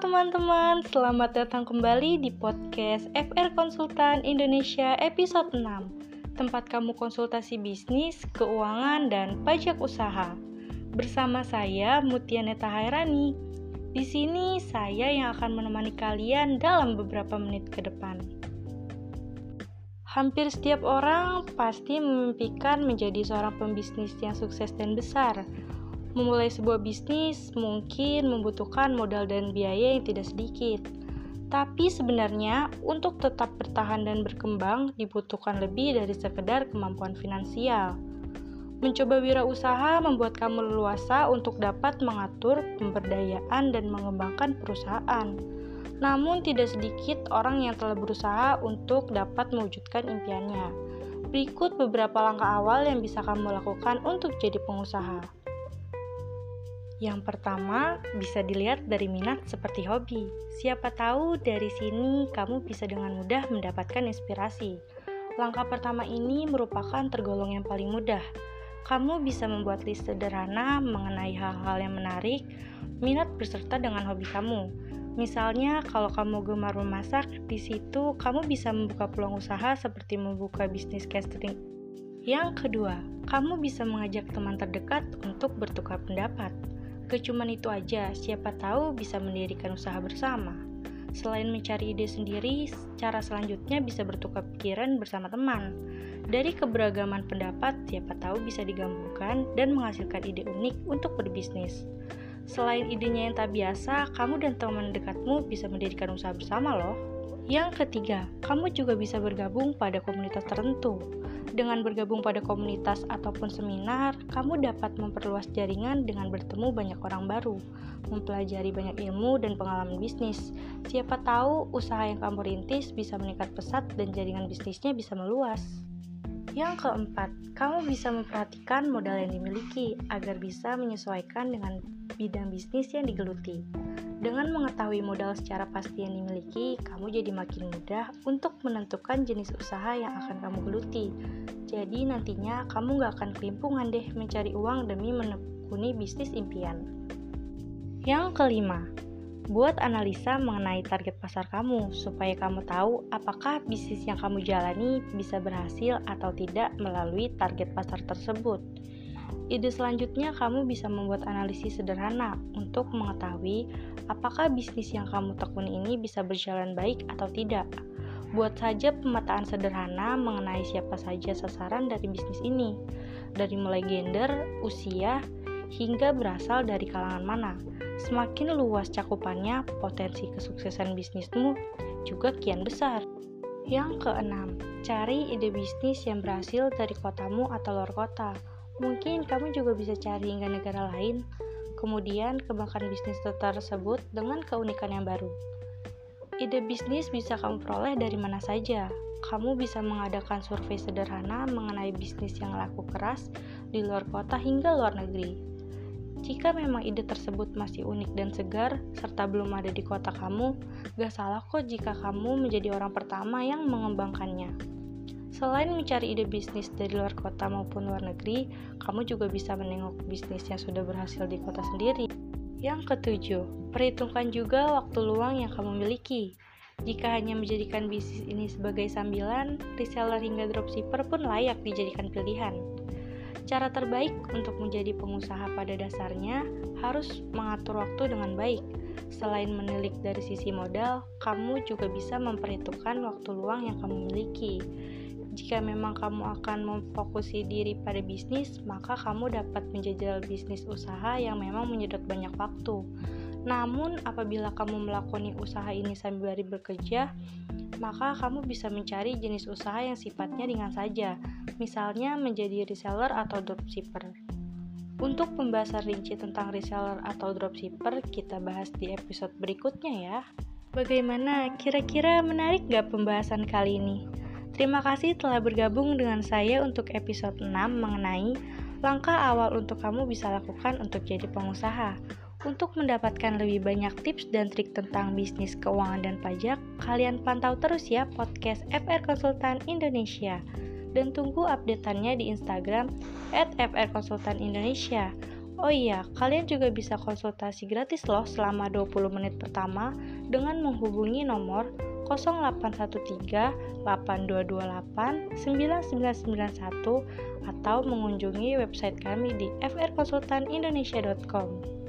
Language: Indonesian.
teman-teman, selamat datang kembali di podcast FR Konsultan Indonesia episode 6 Tempat kamu konsultasi bisnis, keuangan, dan pajak usaha. Bersama saya Mutia Neta Hairani. Di sini saya yang akan menemani kalian dalam beberapa menit ke depan. Hampir setiap orang pasti memimpikan menjadi seorang pembisnis yang sukses dan besar Memulai sebuah bisnis mungkin membutuhkan modal dan biaya yang tidak sedikit. Tapi sebenarnya untuk tetap bertahan dan berkembang dibutuhkan lebih dari sekedar kemampuan finansial. Mencoba wirausaha membuat kamu leluasa untuk dapat mengatur pemberdayaan dan mengembangkan perusahaan. Namun tidak sedikit orang yang telah berusaha untuk dapat mewujudkan impiannya. Berikut beberapa langkah awal yang bisa kamu lakukan untuk jadi pengusaha. Yang pertama, bisa dilihat dari minat seperti hobi. Siapa tahu dari sini kamu bisa dengan mudah mendapatkan inspirasi. Langkah pertama ini merupakan tergolong yang paling mudah. Kamu bisa membuat list sederhana mengenai hal-hal yang menarik, minat berserta dengan hobi kamu. Misalnya, kalau kamu gemar memasak, di situ kamu bisa membuka peluang usaha seperti membuka bisnis catering. Yang kedua, kamu bisa mengajak teman terdekat untuk bertukar pendapat. Kecuman itu aja, siapa tahu bisa mendirikan usaha bersama. Selain mencari ide sendiri, cara selanjutnya bisa bertukar pikiran bersama teman. Dari keberagaman pendapat, siapa tahu bisa digabungkan dan menghasilkan ide unik untuk berbisnis. Selain idenya yang tak biasa, kamu dan teman dekatmu bisa mendirikan usaha bersama loh. Yang ketiga, kamu juga bisa bergabung pada komunitas tertentu. Dengan bergabung pada komunitas ataupun seminar, kamu dapat memperluas jaringan dengan bertemu banyak orang baru, mempelajari banyak ilmu dan pengalaman bisnis. Siapa tahu usaha yang kamu rintis bisa meningkat pesat dan jaringan bisnisnya bisa meluas. Yang keempat, kamu bisa memperhatikan modal yang dimiliki agar bisa menyesuaikan dengan bidang bisnis yang digeluti. Dengan mengetahui modal secara pasti yang dimiliki, kamu jadi makin mudah untuk menentukan jenis usaha yang akan kamu geluti. Jadi nantinya kamu gak akan kelimpungan deh mencari uang demi menekuni bisnis impian. Yang kelima, buat analisa mengenai target pasar kamu supaya kamu tahu apakah bisnis yang kamu jalani bisa berhasil atau tidak melalui target pasar tersebut. Ide selanjutnya, kamu bisa membuat analisis sederhana untuk mengetahui apakah bisnis yang kamu tekuni ini bisa berjalan baik atau tidak. Buat saja pemetaan sederhana mengenai siapa saja sasaran dari bisnis ini, dari mulai gender, usia, hingga berasal dari kalangan mana. Semakin luas cakupannya, potensi kesuksesan bisnismu juga kian besar. Yang keenam, cari ide bisnis yang berhasil dari kotamu atau luar kota. Mungkin kamu juga bisa cari hingga negara lain, kemudian kembangkan bisnis tersebut dengan keunikan yang baru. Ide bisnis bisa kamu peroleh dari mana saja. Kamu bisa mengadakan survei sederhana mengenai bisnis yang laku keras di luar kota hingga luar negeri. Jika memang ide tersebut masih unik dan segar, serta belum ada di kota kamu, gak salah kok jika kamu menjadi orang pertama yang mengembangkannya. Selain mencari ide bisnis dari luar kota maupun luar negeri, kamu juga bisa menengok bisnis yang sudah berhasil di kota sendiri. Yang ketujuh, perhitungkan juga waktu luang yang kamu miliki. Jika hanya menjadikan bisnis ini sebagai sambilan, reseller hingga dropshipper pun layak dijadikan pilihan. Cara terbaik untuk menjadi pengusaha pada dasarnya harus mengatur waktu dengan baik. Selain menilik dari sisi modal, kamu juga bisa memperhitungkan waktu luang yang kamu miliki. Jika memang kamu akan memfokusi diri pada bisnis, maka kamu dapat menjajal bisnis usaha yang memang menyedot banyak waktu. Namun, apabila kamu melakoni usaha ini sambil bekerja, maka kamu bisa mencari jenis usaha yang sifatnya ringan saja, misalnya menjadi reseller atau dropshipper. Untuk pembahasan rinci tentang reseller atau dropshipper, kita bahas di episode berikutnya ya. Bagaimana? Kira-kira menarik gak pembahasan kali ini? Terima kasih telah bergabung dengan saya untuk episode 6 mengenai langkah awal untuk kamu bisa lakukan untuk jadi pengusaha. Untuk mendapatkan lebih banyak tips dan trik tentang bisnis keuangan dan pajak, kalian pantau terus ya podcast FR Konsultan Indonesia. Dan tunggu updateannya di Instagram at FR Konsultan Indonesia. Oh iya, kalian juga bisa konsultasi gratis loh selama 20 menit pertama dengan menghubungi nomor 0813 8228 9991 atau mengunjungi website kami di frkonsultanindonesia.com.